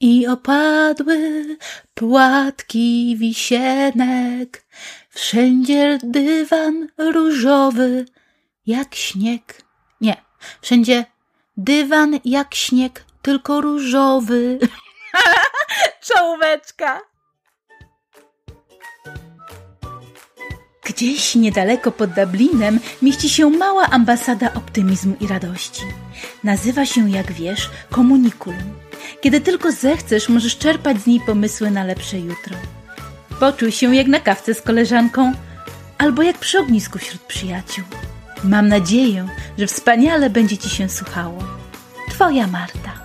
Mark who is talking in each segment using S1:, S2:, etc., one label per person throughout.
S1: I opadły płatki wisienek, wszędzie dywan różowy jak śnieg. Nie, wszędzie dywan jak śnieg, tylko różowy. Czołóweczka! Gdzieś niedaleko pod Dublinem mieści się mała ambasada optymizmu i radości. Nazywa się, jak wiesz, komunikulum. Kiedy tylko zechcesz, możesz czerpać z niej pomysły na lepsze jutro. Poczuj się jak na kawce z koleżanką albo jak przy ognisku wśród przyjaciół. Mam nadzieję, że wspaniale będzie Ci się słuchało. Twoja Marta.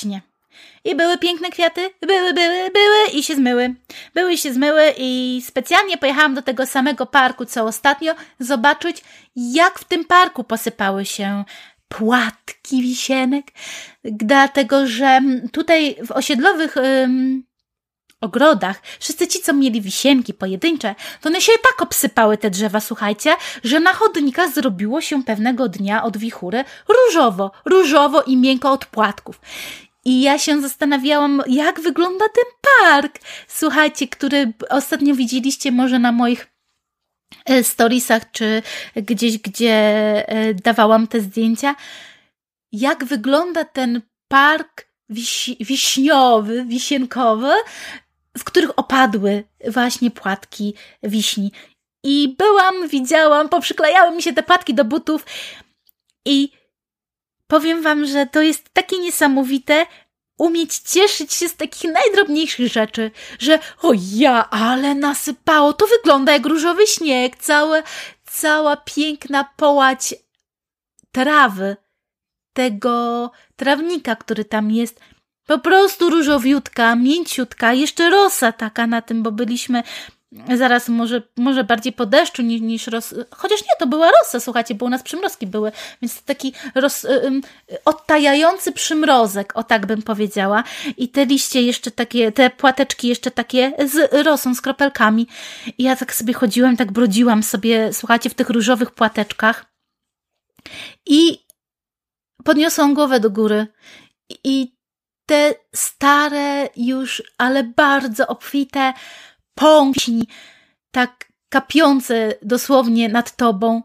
S1: Właśnie. I były piękne kwiaty, były, były, były i się zmyły. Były i się zmyły i specjalnie pojechałam do tego samego parku, co ostatnio, zobaczyć, jak w tym parku posypały się płatki wisienek, dlatego że tutaj w osiedlowych ym, ogrodach wszyscy ci, co mieli wisienki pojedyncze, to one się tak obsypały te drzewa, słuchajcie, że na chodnikach zrobiło się pewnego dnia od wichury różowo, różowo i miękko od płatków. I ja się zastanawiałam, jak wygląda ten park. Słuchajcie, który ostatnio widzieliście może na moich e, storiesach, czy gdzieś, gdzie e, dawałam te zdjęcia. Jak wygląda ten park wiś wiśniowy, wisienkowy, w których opadły właśnie płatki wiśni. I byłam, widziałam, poprzyklejały mi się te płatki do butów i powiem wam, że to jest takie niesamowite umieć cieszyć się z takich najdrobniejszych rzeczy, że o ja, ale nasypało, to wygląda jak różowy śnieg, całe, cała piękna połać trawy, tego trawnika, który tam jest, po prostu różowiutka, mięciutka, jeszcze rosa taka na tym, bo byliśmy zaraz może, może bardziej po deszczu niż, niż ros... Chociaż nie, to była rosa, słuchajcie, bo u nas przymrozki były, więc taki roz, um, odtajający przymrozek, o tak bym powiedziała. I te liście jeszcze takie, te płateczki jeszcze takie z rosą, z kropelkami. I ja tak sobie chodziłam, tak brodziłam sobie, słuchajcie, w tych różowych płateczkach. I podniosłam głowę do góry. I te stare już, ale bardzo obfite pąśni, tak kapiące dosłownie nad tobą.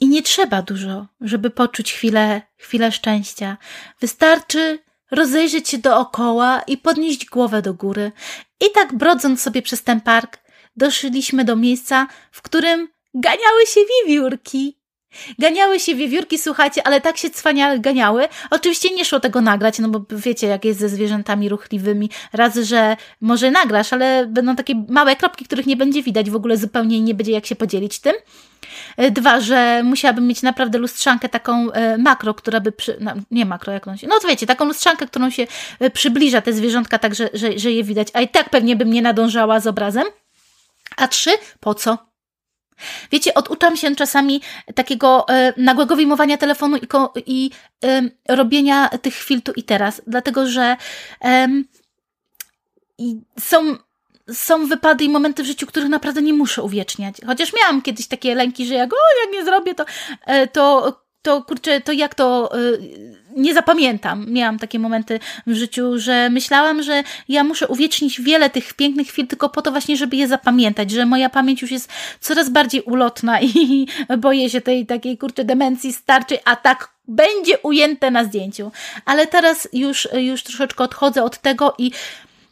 S1: I nie trzeba dużo, żeby poczuć chwilę, chwilę szczęścia. Wystarczy rozejrzeć się dookoła i podnieść głowę do góry. I tak brodząc sobie przez ten park, doszliśmy do miejsca, w którym ganiały się wiewiórki. Ganiały się wiewiórki, słuchajcie, ale tak się cwaniale ganiały. Oczywiście nie szło tego nagrać, no bo wiecie, jak jest ze zwierzętami ruchliwymi. Raz, że może nagrasz, ale będą takie małe kropki, których nie będzie widać w ogóle zupełnie i nie będzie jak się podzielić tym. E, dwa, że musiałabym mieć naprawdę lustrzankę taką e, makro, która by przy... No, nie makro, jak on się... No to wiecie, taką lustrzankę, którą się e, przybliża te zwierzątka tak, że, że, że je widać. A i tak pewnie bym nie nadążała z obrazem. A trzy, po co? Wiecie, oduczam się czasami takiego e, nagłego wyjmowania telefonu i, ko, i e, robienia tych chwil tu i teraz, dlatego że e, są, są wypady i momenty w życiu, których naprawdę nie muszę uwieczniać. Chociaż miałam kiedyś takie lęki, że jak, o, jak nie zrobię, to, e, to to kurczę, to jak to y, nie zapamiętam. Miałam takie momenty w życiu, że myślałam, że ja muszę uwiecznić wiele tych pięknych chwil tylko po to właśnie, żeby je zapamiętać, że moja pamięć już jest coraz bardziej ulotna i boję się tej takiej kurczę demencji starczej, a tak będzie ujęte na zdjęciu. Ale teraz już, już troszeczkę odchodzę od tego i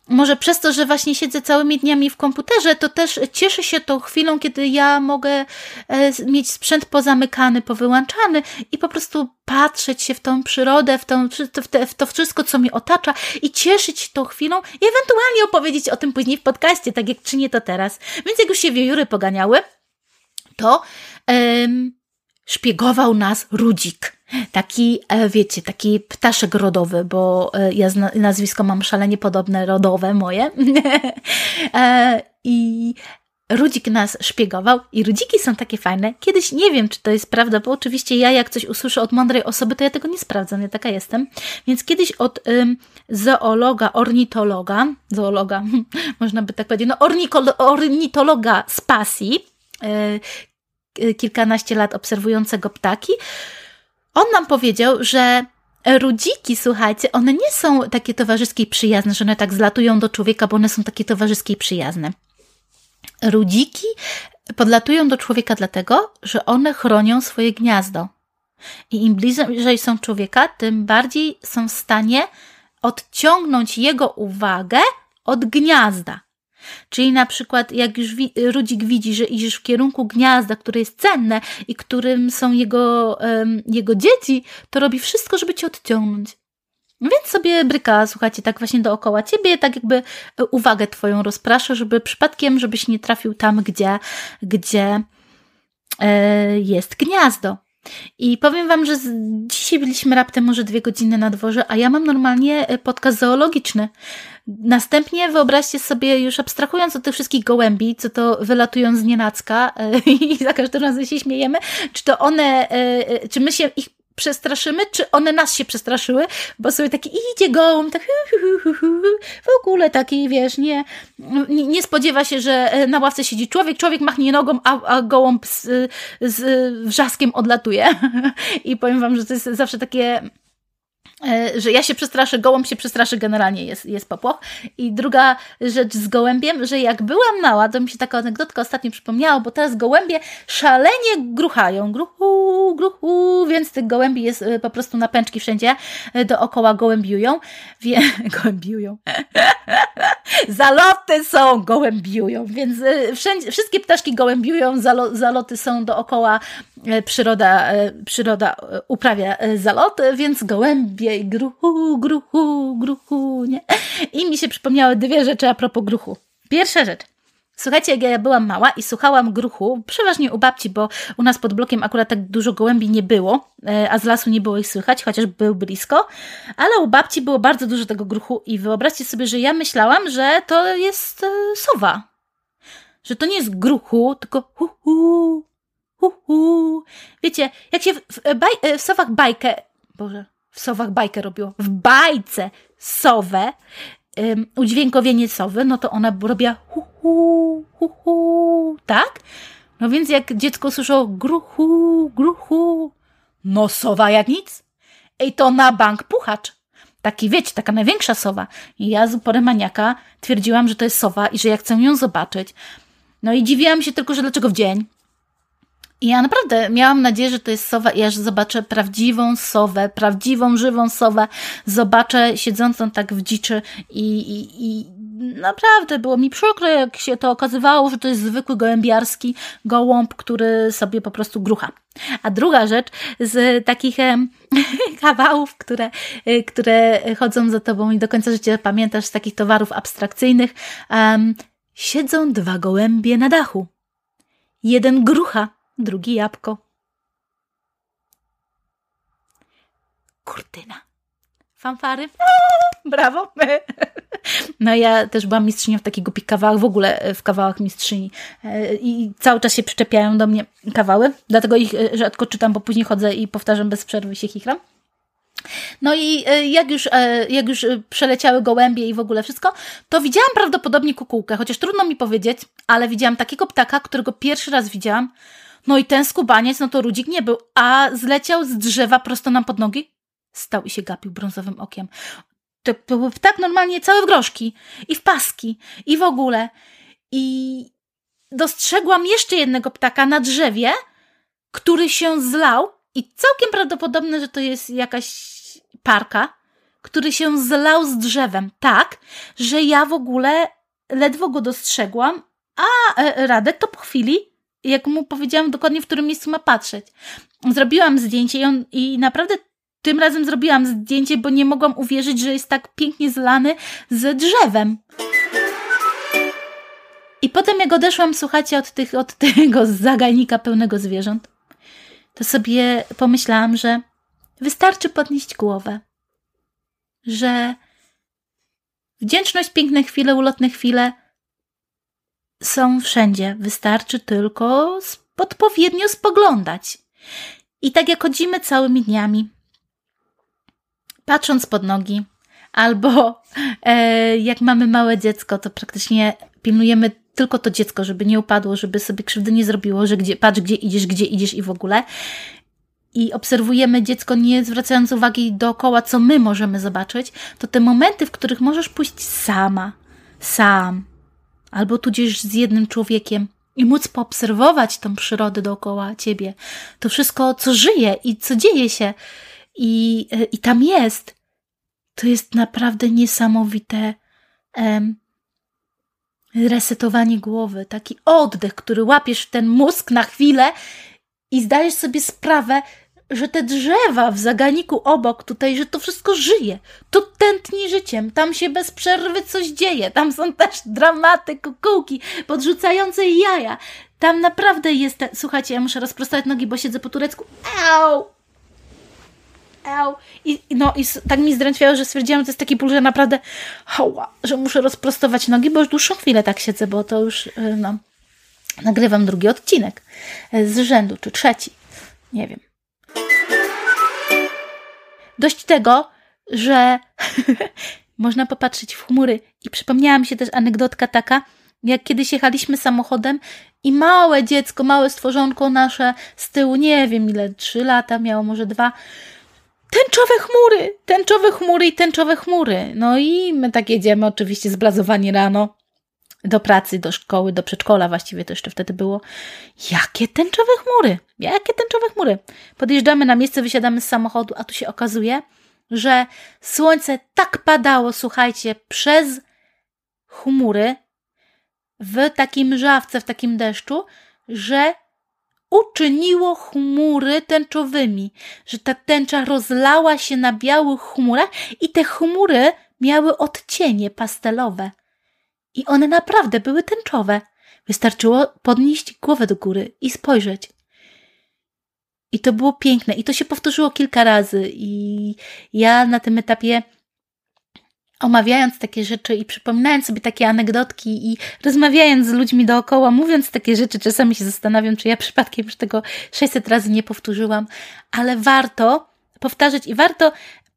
S1: może przez to, że właśnie siedzę całymi dniami w komputerze, to też cieszę się tą chwilą, kiedy ja mogę e, mieć sprzęt pozamykany, powyłączany i po prostu patrzeć się w tą przyrodę, w, tą, w, te, w to wszystko, co mnie otacza i cieszyć tą chwilą i ewentualnie opowiedzieć o tym później w podcaście, tak jak czynię to teraz. Więc jak już się wiejury poganiały, to um, szpiegował nas Rudzik. Taki, e, wiecie, taki ptaszek rodowy, bo e, ja nazwisko mam szalenie podobne, rodowe moje. E, I Rudzik nas szpiegował i rudziki są takie fajne. Kiedyś nie wiem, czy to jest prawda, bo oczywiście ja jak coś usłyszę od mądrej osoby, to ja tego nie sprawdzam, ja taka jestem. Więc kiedyś od zoologa, ornitologa, zoologa, można by tak powiedzieć, no ornitologa z pasji, kilkanaście lat obserwującego ptaki, on nam powiedział, że Rudziki, słuchajcie, one nie są takie towarzyskie i przyjazne, że one tak zlatują do człowieka, bo one są takie towarzyskie i przyjazne. Rudziki podlatują do człowieka dlatego, że one chronią swoje gniazdo. I im bliżej są człowieka, tym bardziej są w stanie odciągnąć jego uwagę od gniazda. Czyli na przykład, jak już wi Rudzik widzi, że idziesz w kierunku gniazda, które jest cenne i którym są jego, um, jego dzieci, to robi wszystko, żeby cię odciągnąć. Więc sobie bryka, słuchajcie, tak właśnie dookoła ciebie, tak jakby e, uwagę twoją rozprasza, żeby przypadkiem, żebyś nie trafił tam, gdzie, gdzie e, jest gniazdo. I powiem Wam, że dzisiaj byliśmy raptem może dwie godziny na dworze, a ja mam normalnie e, podcast zoologiczny. Następnie wyobraźcie sobie, już abstrahując od tych wszystkich gołębi, co to wylatują z nienacka e, i za każdym razem się śmiejemy, czy to one, e, czy my się ich przestraszymy, czy one nas się przestraszyły, bo sobie taki idzie gołąb, tak w ogóle taki, wiesz, nie, nie spodziewa się, że na ławce siedzi człowiek, człowiek machnie nogą, a, a gołąb z, z wrzaskiem odlatuje. I powiem wam, że to jest zawsze takie E, że ja się przestraszę, gołąb się przestraszy, generalnie jest, jest popłoch. I druga rzecz z gołębiem, że jak byłam mała, to mi się taka anegdotka ostatnio przypomniała, bo teraz gołębie szalenie gruchają, gruchu, gruchu, więc tych gołębi jest e, po prostu na pęczki wszędzie e, dookoła gołębiują. Wie, gołębiują. Zaloty są, gołębiują, więc wszędzie, wszystkie ptaszki gołębiują, zalo, zaloty są dookoła, przyroda, przyroda uprawia zaloty, więc gołębie jej gruchu, gruchu, gruchu, nie? I mi się przypomniały dwie rzeczy a propos gruchu. Pierwsza rzecz. Słuchajcie, jak ja byłam mała i słuchałam gruchu, przeważnie u babci, bo u nas pod blokiem akurat tak dużo gołębi nie było, e, a z lasu nie było ich słychać, chociaż był blisko, ale u babci było bardzo dużo tego gruchu i wyobraźcie sobie, że ja myślałam, że to jest e, sowa. Że to nie jest gruchu, tylko hu hu, hu hu. Wiecie, jak się w, w, baj, e, w sowach bajkę, Boże, w sowach bajkę robiło, w bajce sowę, um, udźwiękowienie sowy, no to ona robiła hu, hu, hu, hu, tak? No więc jak dziecko słyszało gruchu, gruchu, no sowa jak nic. Ej, to na bank puchacz. Taki, wiecie, taka największa sowa. I ja z uporem maniaka twierdziłam, że to jest sowa i że ja chcę ją zobaczyć. No i dziwiłam się tylko, że dlaczego w dzień? Ja naprawdę miałam nadzieję, że to jest sowa i aż zobaczę prawdziwą sowę, prawdziwą, żywą sowę, zobaczę siedzącą tak w dziczy i, i, i naprawdę było mi przykro, jak się to okazywało, że to jest zwykły gołębiarski gołąb, który sobie po prostu grucha. A druga rzecz z takich kawałów, które, e, które chodzą za tobą i do końca życia pamiętasz z takich towarów abstrakcyjnych, um, siedzą dwa gołębie na dachu. Jeden grucha, drugi jabłko. Kurtyna. Fanfary. Brawo. No ja też byłam mistrzynią w takich głupich kawałach, w ogóle e, w kawałach mistrzyni. E, I cały czas się przyczepiają do mnie kawały, dlatego ich e, rzadko czytam, bo później chodzę i powtarzam bez przerwy się chichram. No i jak już, jak już przeleciały gołębie i w ogóle wszystko, to widziałam prawdopodobnie kukułkę, chociaż trudno mi powiedzieć, ale widziałam takiego ptaka, którego pierwszy raz widziałam, no i ten skubaniec, no to Rudzik nie był, a zleciał z drzewa prosto nam pod nogi. Stał i się gapił brązowym okiem. To, był tak normalnie całe w groszki i w paski i w ogóle. I dostrzegłam jeszcze jednego ptaka na drzewie, który się zlał i całkiem prawdopodobne, że to jest jakaś parka, który się zlał z drzewem tak, że ja w ogóle ledwo go dostrzegłam, a e, Radek to po chwili jak mu powiedziałam dokładnie, w którym miejscu ma patrzeć. Zrobiłam zdjęcie i, on, i naprawdę tym razem zrobiłam zdjęcie, bo nie mogłam uwierzyć, że jest tak pięknie zlany ze drzewem. I potem jak odeszłam, słuchajcie, od, tych, od tego zagajnika pełnego zwierząt, to sobie pomyślałam, że wystarczy podnieść głowę. Że wdzięczność, piękne chwile, ulotne chwile są wszędzie. Wystarczy tylko odpowiednio spoglądać. I tak jak chodzimy całymi dniami, patrząc pod nogi, albo e, jak mamy małe dziecko, to praktycznie pilnujemy tylko to dziecko, żeby nie upadło, żeby sobie krzywdy nie zrobiło, że gdzie, patrz gdzie idziesz, gdzie idziesz i w ogóle. I obserwujemy dziecko, nie zwracając uwagi dookoła, co my możemy zobaczyć, to te momenty, w których możesz pójść sama, sam, albo tudzież z jednym człowiekiem i móc poobserwować tą przyrodę dookoła ciebie, to wszystko, co żyje i co dzieje się. I, i tam jest, to jest naprawdę niesamowite em, resetowanie głowy, taki oddech, który łapiesz ten mózg na chwilę i zdajesz sobie sprawę, że te drzewa w zaganiku obok tutaj, że to wszystko żyje. To tętni życiem. Tam się bez przerwy coś dzieje. Tam są też dramaty, kukułki, podrzucające jaja. Tam naprawdę jest... Te... Słuchajcie, ja muszę rozprostować nogi, bo siedzę po turecku. Au! Au! I, no, i tak mi zdrętwiało, że stwierdziłam, że to jest taki ból, że naprawdę hała, że muszę rozprostować nogi, bo już dłuższą chwilę tak siedzę, bo to już, y, no, nagrywam drugi odcinek z rzędu, czy trzeci. Nie wiem. Dość tego, że można popatrzeć w chmury. I przypomniała mi się też anegdotka taka, jak kiedyś jechaliśmy samochodem i małe dziecko, małe stworzonko nasze z tyłu, nie wiem ile, trzy lata miało, może dwa, tęczowe chmury, tęczowe chmury i tęczowe chmury. No i my tak jedziemy oczywiście zblazowani rano do pracy, do szkoły, do przedszkola właściwie to jeszcze wtedy było. Jakie tęczowe chmury! Jakie tęczowe chmury! Podjeżdżamy na miejsce, wysiadamy z samochodu, a tu się okazuje, że słońce tak padało, słuchajcie, przez chmury w takim żawce, w takim deszczu, że uczyniło chmury tęczowymi, że ta tęcza rozlała się na białych chmurach i te chmury miały odcienie pastelowe. I one naprawdę były tęczowe. Wystarczyło podnieść głowę do góry i spojrzeć. I to było piękne. I to się powtórzyło kilka razy. I ja na tym etapie, omawiając takie rzeczy i przypominając sobie takie anegdotki i rozmawiając z ludźmi dookoła, mówiąc takie rzeczy, czasami się zastanawiam, czy ja przypadkiem już tego 600 razy nie powtórzyłam, ale warto powtarzać i warto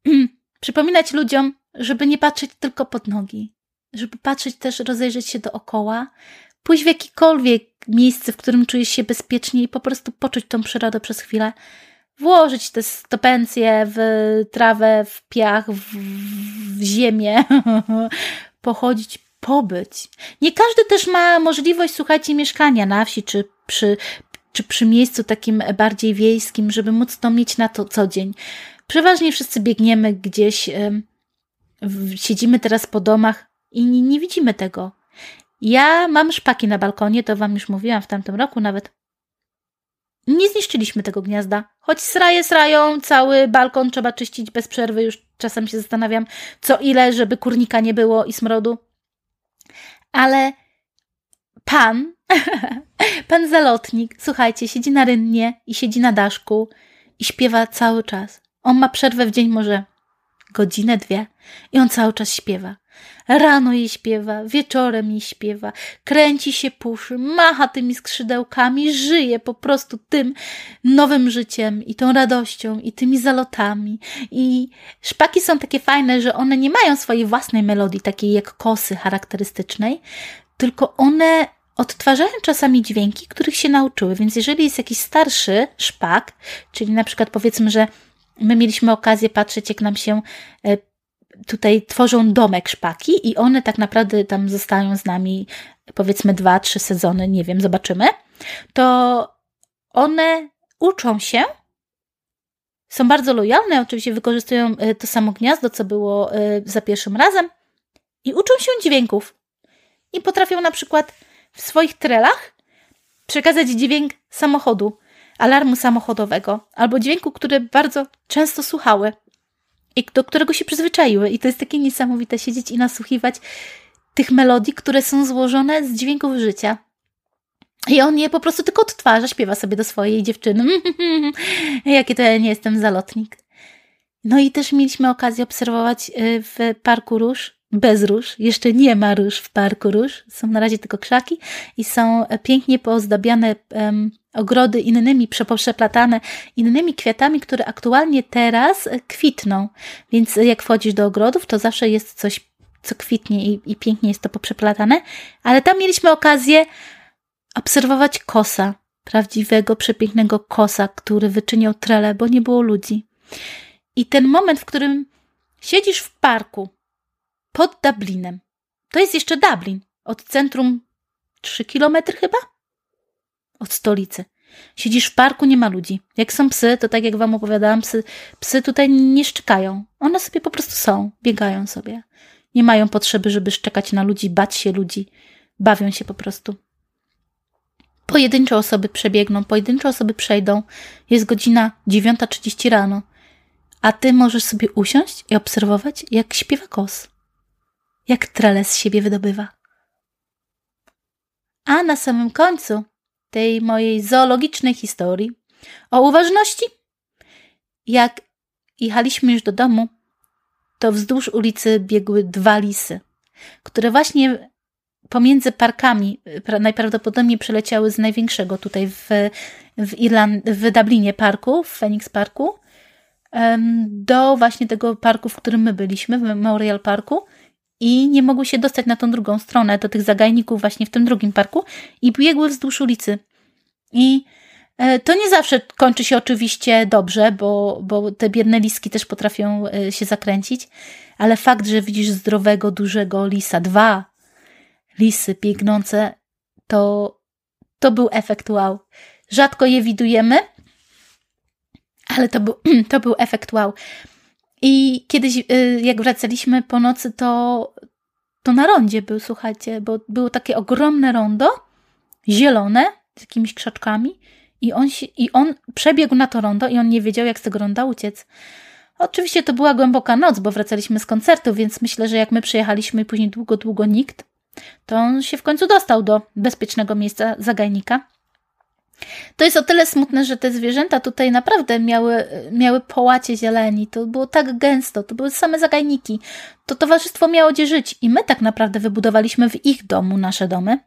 S1: przypominać ludziom, żeby nie patrzeć tylko pod nogi, żeby patrzeć też, rozejrzeć się dookoła, pójść w jakiekolwiek miejsce, w którym czujesz się bezpiecznie i po prostu poczuć tą przyrodę przez chwilę. Włożyć te stopencje w trawę, w piach, w, w ziemię, pochodzić, pobyć. Nie każdy też ma możliwość, słuchajcie, mieszkania na wsi czy przy, czy przy miejscu takim bardziej wiejskim, żeby móc to mieć na to co dzień. Przeważnie wszyscy biegniemy gdzieś, siedzimy teraz po domach, i nie, nie widzimy tego. Ja mam szpaki na balkonie, to wam już mówiłam w tamtym roku nawet. Nie zniszczyliśmy tego gniazda. Choć sraje srają, cały balkon trzeba czyścić bez przerwy. Już czasem się zastanawiam, co ile, żeby kurnika nie było i smrodu. Ale pan, pan zalotnik, słuchajcie, siedzi na rynnie i siedzi na daszku i śpiewa cały czas. On ma przerwę w dzień może godzinę, dwie i on cały czas śpiewa. Rano jej śpiewa, wieczorem jej śpiewa, kręci się puszy, macha tymi skrzydełkami, żyje po prostu tym nowym życiem i tą radością i tymi zalotami. I szpaki są takie fajne, że one nie mają swojej własnej melodii, takiej jak kosy charakterystycznej, tylko one odtwarzają czasami dźwięki, których się nauczyły. Więc jeżeli jest jakiś starszy szpak, czyli na przykład powiedzmy, że my mieliśmy okazję patrzeć, jak nam się e, tutaj tworzą domek szpaki i one tak naprawdę tam zostają z nami powiedzmy dwa, trzy sezony, nie wiem, zobaczymy, to one uczą się, są bardzo lojalne, oczywiście wykorzystują e, to samo gniazdo, co było e, za pierwszym razem i uczą się dźwięków. I potrafią na przykład w swoich trelach przekazać dźwięk samochodu, alarmu samochodowego albo dźwięku, który bardzo często słuchały i do którego się przyzwyczaiły. I to jest takie niesamowite siedzieć i nasłuchiwać tych melodii, które są złożone z dźwięków życia. I on je po prostu tylko odtwarza, śpiewa sobie do swojej dziewczyny. Jakie to ja nie jestem zalotnik. No i też mieliśmy okazję obserwować y, w Parku Róż bez róż. Jeszcze nie ma róż w parku róż. Są na razie tylko krzaki i są pięknie poozdabiane um, ogrody innymi, przeplatane innymi kwiatami, które aktualnie teraz kwitną. Więc jak wchodzisz do ogrodów, to zawsze jest coś, co kwitnie i, i pięknie jest to poprzeplatane. Ale tam mieliśmy okazję obserwować kosa, prawdziwego, przepięknego kosa, który wyczyniał trele, bo nie było ludzi. I ten moment, w którym siedzisz w parku pod Dublinem, to jest jeszcze Dublin, od centrum 3 kilometry chyba? Od stolicy. Siedzisz w parku, nie ma ludzi. Jak są psy, to tak jak wam opowiadałam, psy, psy tutaj nie szczekają. One sobie po prostu są, biegają sobie. Nie mają potrzeby, żeby szczekać na ludzi, bać się ludzi. Bawią się po prostu. Pojedyncze osoby przebiegną, pojedyncze osoby przejdą. Jest godzina 9.30 rano, a ty możesz sobie usiąść i obserwować, jak śpiewa kos. Jak trele z siebie wydobywa. A na samym końcu tej mojej zoologicznej historii o uważności, jak jechaliśmy już do domu, to wzdłuż ulicy biegły dwa lisy, które właśnie pomiędzy parkami najprawdopodobniej przeleciały z największego tutaj w, w, Irland w Dublinie parku, w Phoenix Parku, do właśnie tego parku, w którym my byliśmy, w Memorial Parku i nie mogły się dostać na tą drugą stronę, do tych zagajników właśnie w tym drugim parku i biegły wzdłuż ulicy. I e, to nie zawsze kończy się oczywiście dobrze, bo, bo te biedne liski też potrafią e, się zakręcić, ale fakt, że widzisz zdrowego, dużego lisa, dwa lisy biegnące, to, to był efekt wow. Rzadko je widujemy, ale to był, to był efekt wow. I kiedyś, y, jak wracaliśmy po nocy, to, to na rondzie był, słuchajcie, bo było takie ogromne rondo, zielone, z jakimiś krzaczkami, i on, się, i on przebiegł na to rondo i on nie wiedział, jak z tego ronda uciec. Oczywiście to była głęboka noc, bo wracaliśmy z koncertu, więc myślę, że jak my przyjechaliśmy i później długo, długo nikt, to on się w końcu dostał do bezpiecznego miejsca zagajnika. To jest o tyle smutne, że te zwierzęta tutaj naprawdę miały, miały połacie zieleni. To było tak gęsto, to były same zagajniki. To towarzystwo miało gdzie żyć i my tak naprawdę wybudowaliśmy w ich domu nasze domy.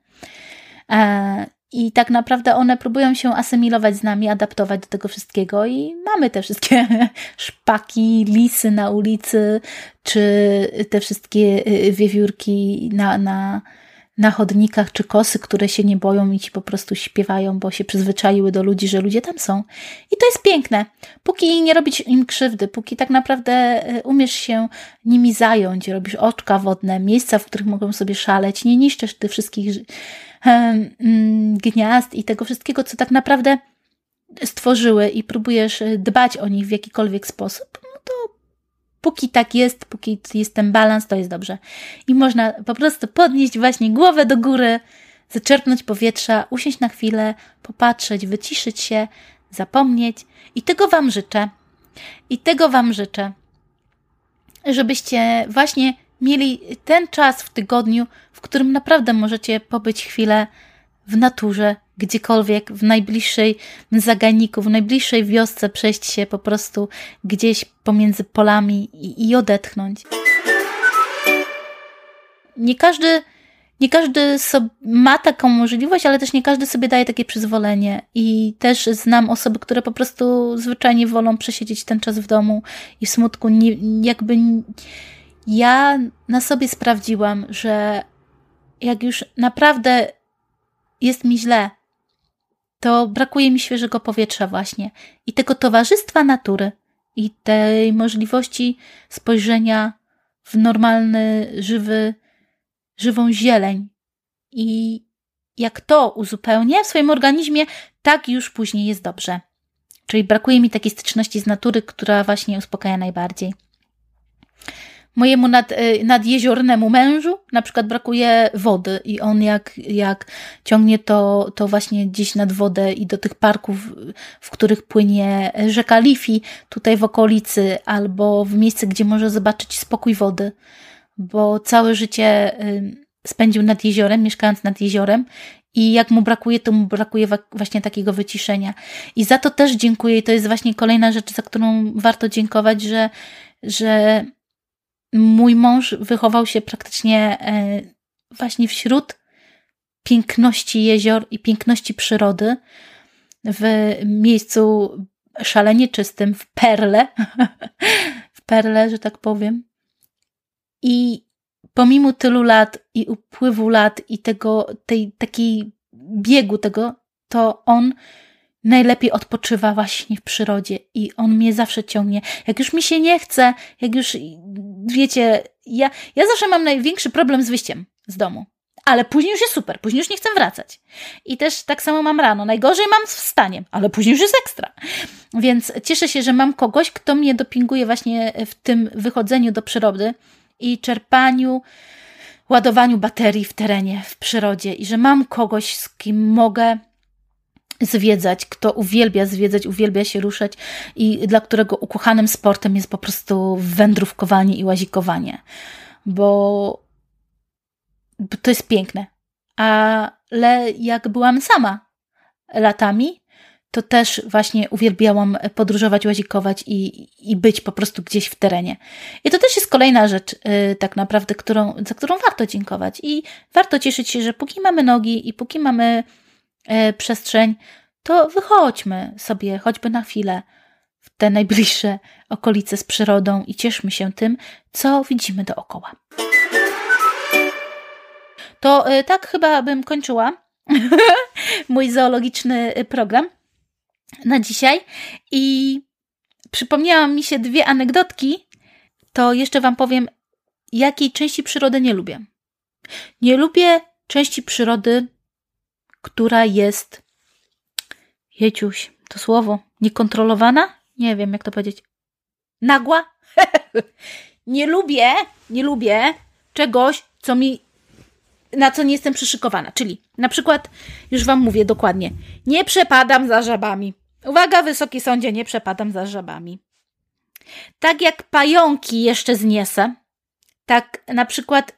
S1: E, I tak naprawdę one próbują się asymilować z nami, adaptować do tego wszystkiego, i mamy te wszystkie szpaki, lisy na ulicy, czy te wszystkie y, wiewiórki na, na, na chodnikach, czy kosy, które się nie boją i ci po prostu śpiewają, bo się przyzwyczaiły do ludzi, że ludzie tam są. I to jest piękne. Póki nie robić im krzywdy, póki tak naprawdę y, umiesz się nimi zająć, robisz oczka wodne, miejsca, w których mogą sobie szaleć, nie niszczysz tych wszystkich mm, gniazd i tego wszystkiego, co tak naprawdę stworzyły i próbujesz y, dbać o nich w jakikolwiek sposób, no to póki tak jest, póki jest ten balans, to jest dobrze. I można po prostu podnieść właśnie głowę do góry, zaczerpnąć powietrza, usiąść na chwilę, popatrzeć, wyciszyć się, zapomnieć. I tego Wam życzę. I tego Wam życzę, żebyście właśnie mieli ten czas w tygodniu, w którym naprawdę możecie pobyć chwilę w naturze, gdziekolwiek, w najbliższej zaganiku, w najbliższej wiosce, przejść się po prostu gdzieś pomiędzy polami i, i odetchnąć. Nie każdy, nie każdy ma taką możliwość, ale też nie każdy sobie daje takie przyzwolenie. I też znam osoby, które po prostu zwyczajnie wolą przesiedzieć ten czas w domu i w smutku. Nie, jakby ja na sobie sprawdziłam, że jak już naprawdę jest mi źle, to brakuje mi świeżego powietrza właśnie i tego towarzystwa natury i tej możliwości spojrzenia w normalny, żywy, żywą zieleń. I jak to uzupełnię w swoim organizmie, tak już później jest dobrze. Czyli brakuje mi takiej styczności z natury, która właśnie uspokaja najbardziej mojemu nad, y, nadjeziornemu mężu na przykład brakuje wody i on jak, jak ciągnie to, to właśnie gdzieś nad wodę i do tych parków, w których płynie rzeka Lifi, tutaj w okolicy, albo w miejsce, gdzie może zobaczyć spokój wody, bo całe życie y, spędził nad jeziorem, mieszkając nad jeziorem i jak mu brakuje, to mu brakuje właśnie takiego wyciszenia. I za to też dziękuję i to jest właśnie kolejna rzecz, za którą warto dziękować, że, że mój mąż wychował się praktycznie e, właśnie wśród piękności jezior i piękności przyrody, w miejscu szalenie czystym, w perle, w perle, że tak powiem. I pomimo tylu lat i upływu lat i tego, tej takiej biegu tego, to on najlepiej odpoczywa właśnie w przyrodzie i on mnie zawsze ciągnie. Jak już mi się nie chce, jak już, wiecie, ja, ja zawsze mam największy problem z wyjściem z domu. Ale później już jest super, później już nie chcę wracać. I też tak samo mam rano. Najgorzej mam z wstaniem, ale później już jest ekstra. Więc cieszę się, że mam kogoś, kto mnie dopinguje właśnie w tym wychodzeniu do przyrody i czerpaniu, ładowaniu baterii w terenie, w przyrodzie i że mam kogoś, z kim mogę zwiedzać, kto uwielbia zwiedzać, uwielbia się ruszać i dla którego ukochanym sportem jest po prostu wędrówkowanie i łazikowanie. Bo, to jest piękne. Ale jak byłam sama latami, to też właśnie uwielbiałam podróżować, łazikować i, i być po prostu gdzieś w terenie. I to też jest kolejna rzecz, yy, tak naprawdę, którą, za którą warto dziękować. I warto cieszyć się, że póki mamy nogi i póki mamy przestrzeń, to wychodźmy sobie choćby na chwilę w te najbliższe okolice z przyrodą i cieszmy się tym, co widzimy dookoła. To yy, tak chyba bym kończyła mój zoologiczny program na dzisiaj i przypomniałam mi się dwie anegdotki, to jeszcze Wam powiem, jakiej części przyrody nie lubię. Nie lubię części przyrody, która jest, jeciuś, to słowo, niekontrolowana? Nie wiem, jak to powiedzieć. Nagła? nie lubię, nie lubię czegoś, co mi na co nie jestem przyszykowana. Czyli na przykład, już Wam mówię dokładnie, nie przepadam za żabami. Uwaga, wysoki sądzie, nie przepadam za żabami. Tak jak pająki jeszcze zniesę, tak na przykład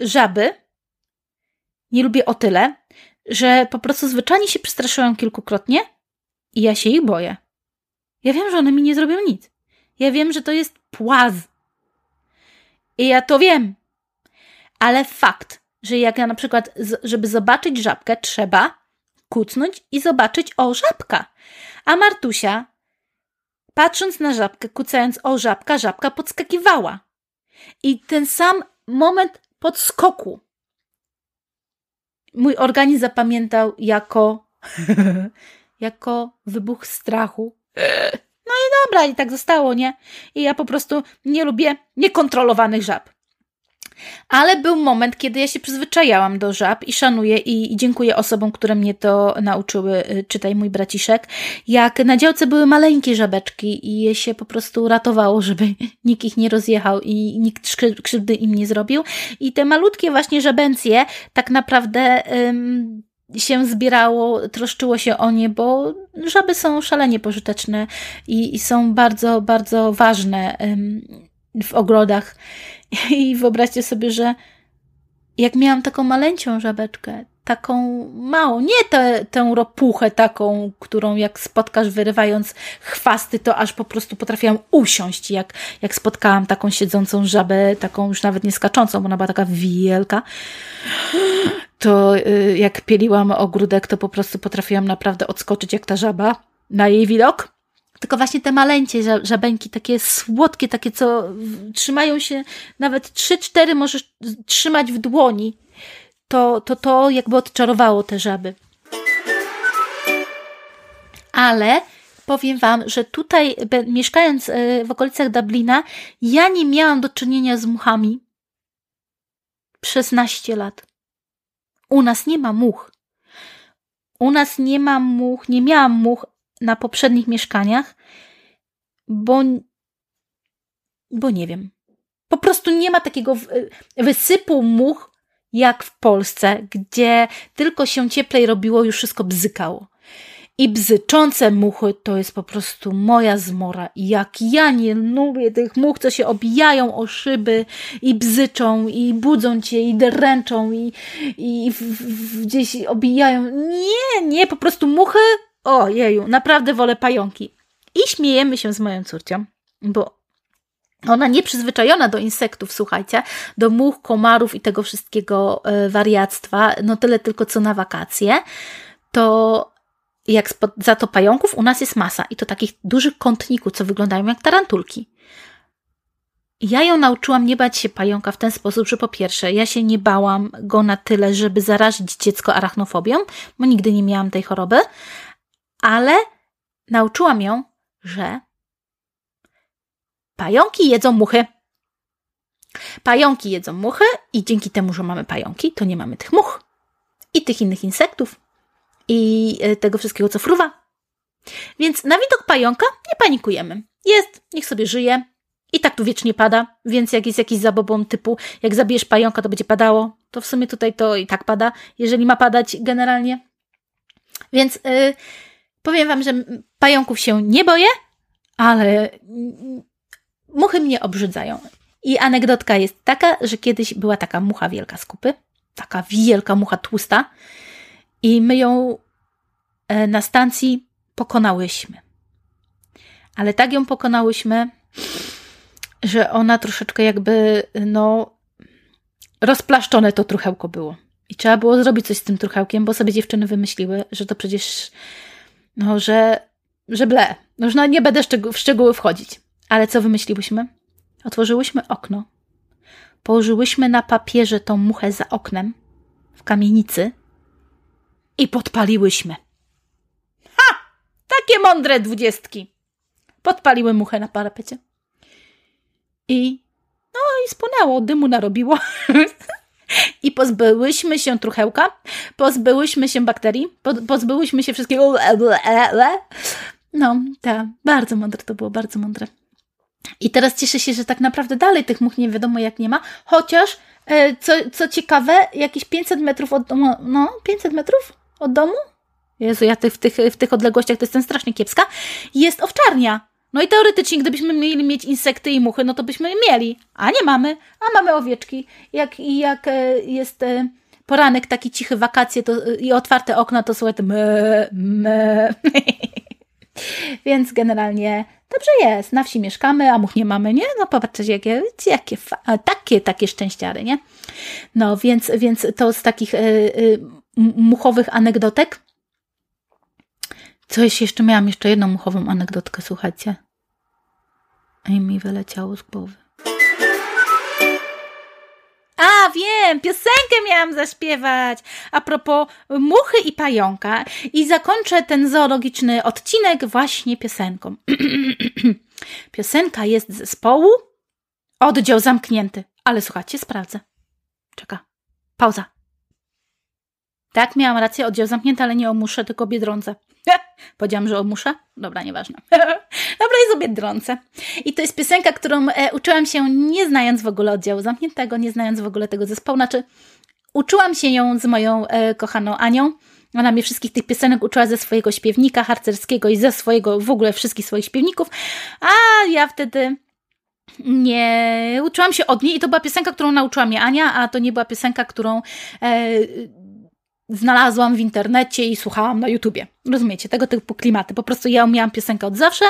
S1: żaby nie lubię o tyle, że po prostu zwyczajnie się przestraszyłam kilkukrotnie i ja się ich boję. Ja wiem, że one mi nie zrobią nic. Ja wiem, że to jest płaz. I ja to wiem. Ale fakt, że jak ja na przykład, żeby zobaczyć żabkę, trzeba kucnąć i zobaczyć o żabka. A Martusia, patrząc na żabkę, kucając o żabka, żabka podskakiwała. I ten sam moment podskoku mój organizm zapamiętał jako jako wybuch strachu. No i dobra, i tak zostało, nie? I ja po prostu nie lubię niekontrolowanych żab. Ale był moment, kiedy ja się przyzwyczajałam do żab i szanuję i, i dziękuję osobom, które mnie to nauczyły, y, czytaj mój braciszek, jak na działce były maleńkie żabeczki i je się po prostu ratowało, żeby nikt ich nie rozjechał i nikt krzywdy im nie zrobił. I te malutkie właśnie żabencje tak naprawdę ym, się zbierało, troszczyło się o nie, bo żaby są szalenie pożyteczne i, i są bardzo, bardzo ważne ym, w ogrodach i wyobraźcie sobie, że jak miałam taką maleńcią żabeczkę, taką małą, nie tę, tę ropuchę taką, którą jak spotkasz wyrywając chwasty, to aż po prostu potrafiłam usiąść, jak, jak spotkałam taką siedzącą żabę, taką już nawet nie skaczącą, bo ona była taka wielka, to y, jak pieliłam ogródek, to po prostu potrafiłam naprawdę odskoczyć jak ta żaba na jej widok. Tylko właśnie te maleńcie żabeńki, takie słodkie, takie co trzymają się nawet 3-4 możesz trzymać w dłoni. To, to to jakby odczarowało te żaby. Ale powiem Wam, że tutaj mieszkając e, w okolicach Dublina, ja nie miałam do czynienia z muchami przez naście lat. U nas nie ma much. U nas nie ma much, nie miałam much, na poprzednich mieszkaniach, bo, bo nie wiem. Po prostu nie ma takiego wysypu much jak w Polsce, gdzie tylko się cieplej robiło, już wszystko bzykało. I bzyczące muchy to jest po prostu moja zmora. Jak ja nie lubię tych much, co się obijają o szyby i bzyczą, i budzą cię, i dręczą, i, i w, w, gdzieś obijają. Nie, nie, po prostu muchy Ojeju, naprawdę wolę pająki. I śmiejemy się z moją córcią, bo ona nieprzyzwyczajona do insektów, słuchajcie, do much, komarów i tego wszystkiego e, wariactwa, no tyle tylko co na wakacje, to jak za to pająków u nas jest masa i to takich dużych kątników, co wyglądają jak tarantulki. Ja ją nauczyłam nie bać się pająka w ten sposób, że po pierwsze, ja się nie bałam go na tyle, żeby zarazić dziecko arachnofobią, bo nigdy nie miałam tej choroby, ale nauczyłam ją, że pająki jedzą muchy. Pająki jedzą muchy i dzięki temu, że mamy pająki, to nie mamy tych much i tych innych insektów i e, tego wszystkiego, co fruwa. Więc na widok pająka nie panikujemy. Jest, niech sobie żyje. I tak tu wiecznie pada, więc jak jest jakiś zabobon typu, jak zabijesz pająka, to będzie padało, to w sumie tutaj to i tak pada, jeżeli ma padać generalnie. Więc yy, powiem Wam, że pająków się nie boję, ale muchy mnie obrzydzają. I anegdotka jest taka, że kiedyś była taka mucha wielka z kupy, taka wielka mucha tłusta, i my ją e, na stacji pokonałyśmy. Ale tak ją pokonałyśmy, że ona troszeczkę jakby, no, rozplaszczone to truchełko było. I trzeba było zrobić coś z tym truchełkiem, bo sobie dziewczyny wymyśliły, że to przecież, no, że, że ble. No, już nie będę w szczegóły wchodzić. Ale co wymyśliłyśmy? Otworzyłyśmy okno, położyłyśmy na papierze tą muchę za oknem w kamienicy i podpaliłyśmy. Ha! Takie mądre dwudziestki. Podpaliły muchę na parapecie. I no i spłonęło, dymu narobiło. I pozbyłyśmy się truchełka, pozbyłyśmy się bakterii, pozbyłyśmy się wszystkiego. No, tak, bardzo mądre to było, bardzo mądre. I teraz cieszę się, że tak naprawdę dalej tych much nie wiadomo jak nie ma, chociaż e, co, co ciekawe, jakieś 500 metrów od domu, no 500 metrów od domu? Jezu, ja w tych, w tych odległościach to jestem strasznie kiepska. Jest owczarnia. No i teoretycznie, gdybyśmy mieli mieć insekty i muchy, no to byśmy je mieli. A nie mamy. A mamy owieczki. Jak, jak e, jest e, poranek taki cichy, wakacje to, i otwarte okna, to słuchaj, me. Więc generalnie dobrze jest. Na wsi mieszkamy, a much nie mamy, nie? No popatrzcie, jakie, jakie takie, takie szczęściary, nie? No więc, więc to z takich y, y, muchowych anegdotek. Coś jeszcze miałam, jeszcze jedną muchową anegdotkę, słuchajcie. I mi wyleciało z głowy. A, wiem, piosenkę miałam zaśpiewać. A propos muchy i pająka. I zakończę ten zoologiczny odcinek właśnie piosenką. Piosenka jest z zespołu. Oddział zamknięty. Ale słuchajcie, sprawdzę. Czeka. Pauza. Tak, miałam rację, oddział zamknięty, ale nie o muszę, tylko o Biedronce. Powiedziałam, że o muszę? Dobra, nieważne. Dobra, jest o Biedronce. I to jest piosenka, którą e, uczyłam się nie znając w ogóle oddziału zamkniętego, nie znając w ogóle tego zespołu. Znaczy, uczyłam się ją z moją e, kochaną Anią. Ona mnie wszystkich tych piosenek uczyła ze swojego śpiewnika harcerskiego i ze swojego, w ogóle wszystkich swoich śpiewników. A ja wtedy nie uczyłam się od niej i to była piosenka, którą nauczyła mnie Ania, a to nie była piosenka, którą e, znalazłam w internecie i słuchałam na YouTubie. Rozumiecie, tego typu klimaty. Po prostu ja umiałam piosenkę od zawsze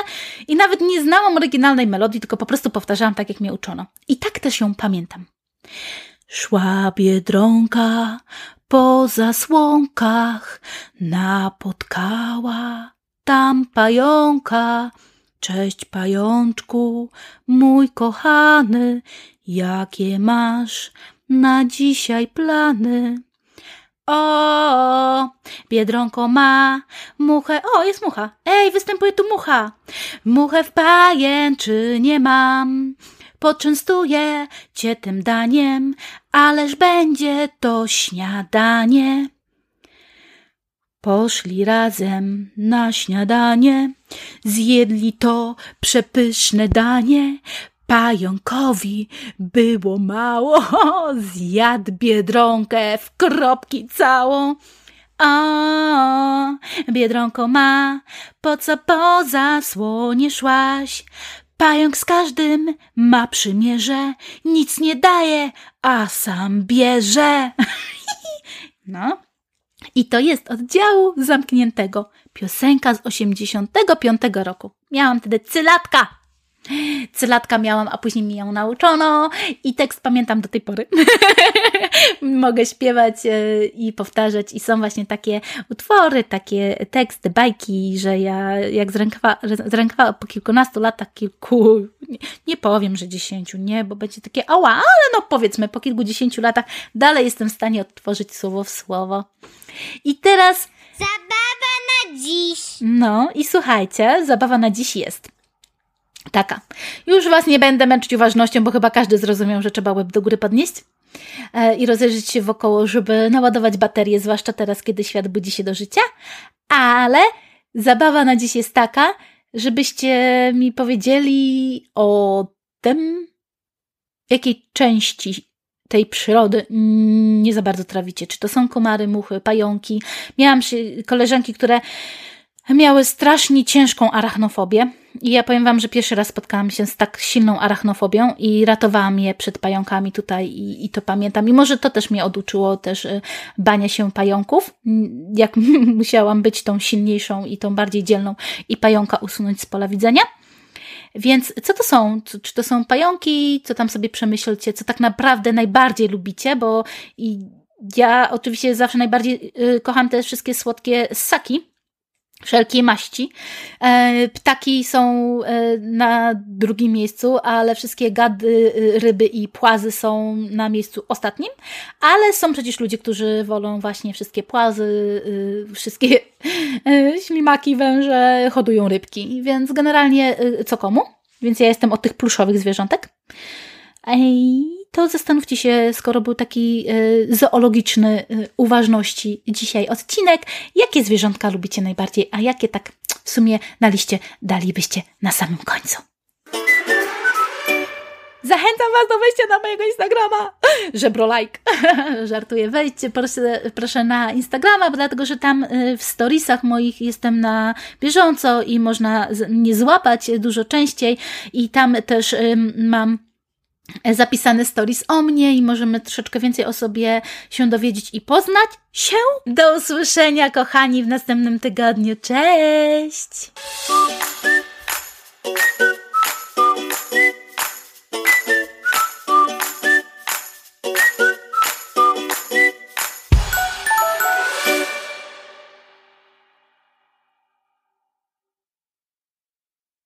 S1: i nawet nie znałam oryginalnej melodii, tylko po prostu powtarzałam tak, jak mnie uczono. I tak też ją pamiętam. Szła biedronka po zasłonkach, napotkała tam pająka. Cześć pajączku, mój kochany, jakie masz na dzisiaj plany? O, Biedronko ma muchę. O, jest mucha. Ej, występuje tu mucha. Muchę w pajęczynie mam. Poczęstuję cię tym daniem, ależ będzie to śniadanie. Poszli razem na śniadanie, zjedli to przepyszne danie, Pająkowi było mało, zjadł biedronkę w kropki całą. O, biedronko ma, po co poza słonie szłaś? Pająk z każdym ma przymierze, nic nie daje, a sam bierze. No, i to jest oddziału zamkniętego. Piosenka z 85 roku. Miałam wtedy cylatka. Cylatka miałam, a później mi ją nauczono i tekst pamiętam do tej pory. Mogę śpiewać e, i powtarzać i są właśnie takie utwory, takie teksty, bajki, że ja jak zrękwa, po kilkunastu latach, kilku, nie, nie powiem, że dziesięciu, nie, bo będzie takie ała, ale no powiedzmy po kilkudziesięciu latach dalej jestem w stanie odtworzyć słowo w słowo. I teraz...
S2: Zabawa na dziś.
S1: No i słuchajcie, zabawa na dziś jest taka. Już Was nie będę męczyć uważnością, bo chyba każdy zrozumiał, że trzeba łeb do góry podnieść e, i rozejrzeć się wokoło, żeby naładować baterię, zwłaszcza teraz, kiedy świat budzi się do życia. Ale zabawa na dziś jest taka, żebyście mi powiedzieli o tym, w jakiej części tej przyrody nie za bardzo trawicie. Czy to są komary, muchy, pająki. Miałam koleżanki, które miały strasznie ciężką arachnofobię. I ja powiem Wam, że pierwszy raz spotkałam się z tak silną arachnofobią i ratowałam je przed pająkami tutaj i, i to pamiętam. I może to też mnie oduczyło też y, bania się pająków, jak musiałam być tą silniejszą i tą bardziej dzielną i pająka usunąć z pola widzenia. Więc co to są? Czy to są pająki? Co tam sobie przemyślcie? Co tak naprawdę najbardziej lubicie? Bo ja oczywiście zawsze najbardziej y, kocham te wszystkie słodkie ssaki, wszelkiej maści. E, ptaki są e, na drugim miejscu, ale wszystkie gady, y, ryby i płazy są na miejscu ostatnim. Ale są przecież ludzie, którzy wolą właśnie wszystkie płazy, wszystkie e, ślimaki, węże, hodują rybki. Więc generalnie co komu? Więc ja jestem od tych pluszowych zwierzątek. To zastanówcie się, skoro był taki y, zoologiczny y, uważności dzisiaj odcinek, jakie zwierzątka lubicie najbardziej, a jakie tak w sumie na liście dalibyście na samym końcu. Zachęcam Was do wejścia na mojego Instagrama. Żebro like. Żartuję. Wejdźcie proszę, proszę na Instagrama, dlatego że tam w storiesach moich jestem na bieżąco i można mnie złapać dużo częściej i tam też mam zapisane stories o mnie i możemy troszeczkę więcej o sobie się dowiedzieć i poznać się. Do usłyszenia, kochani, w następnym tygodniu. Cześć!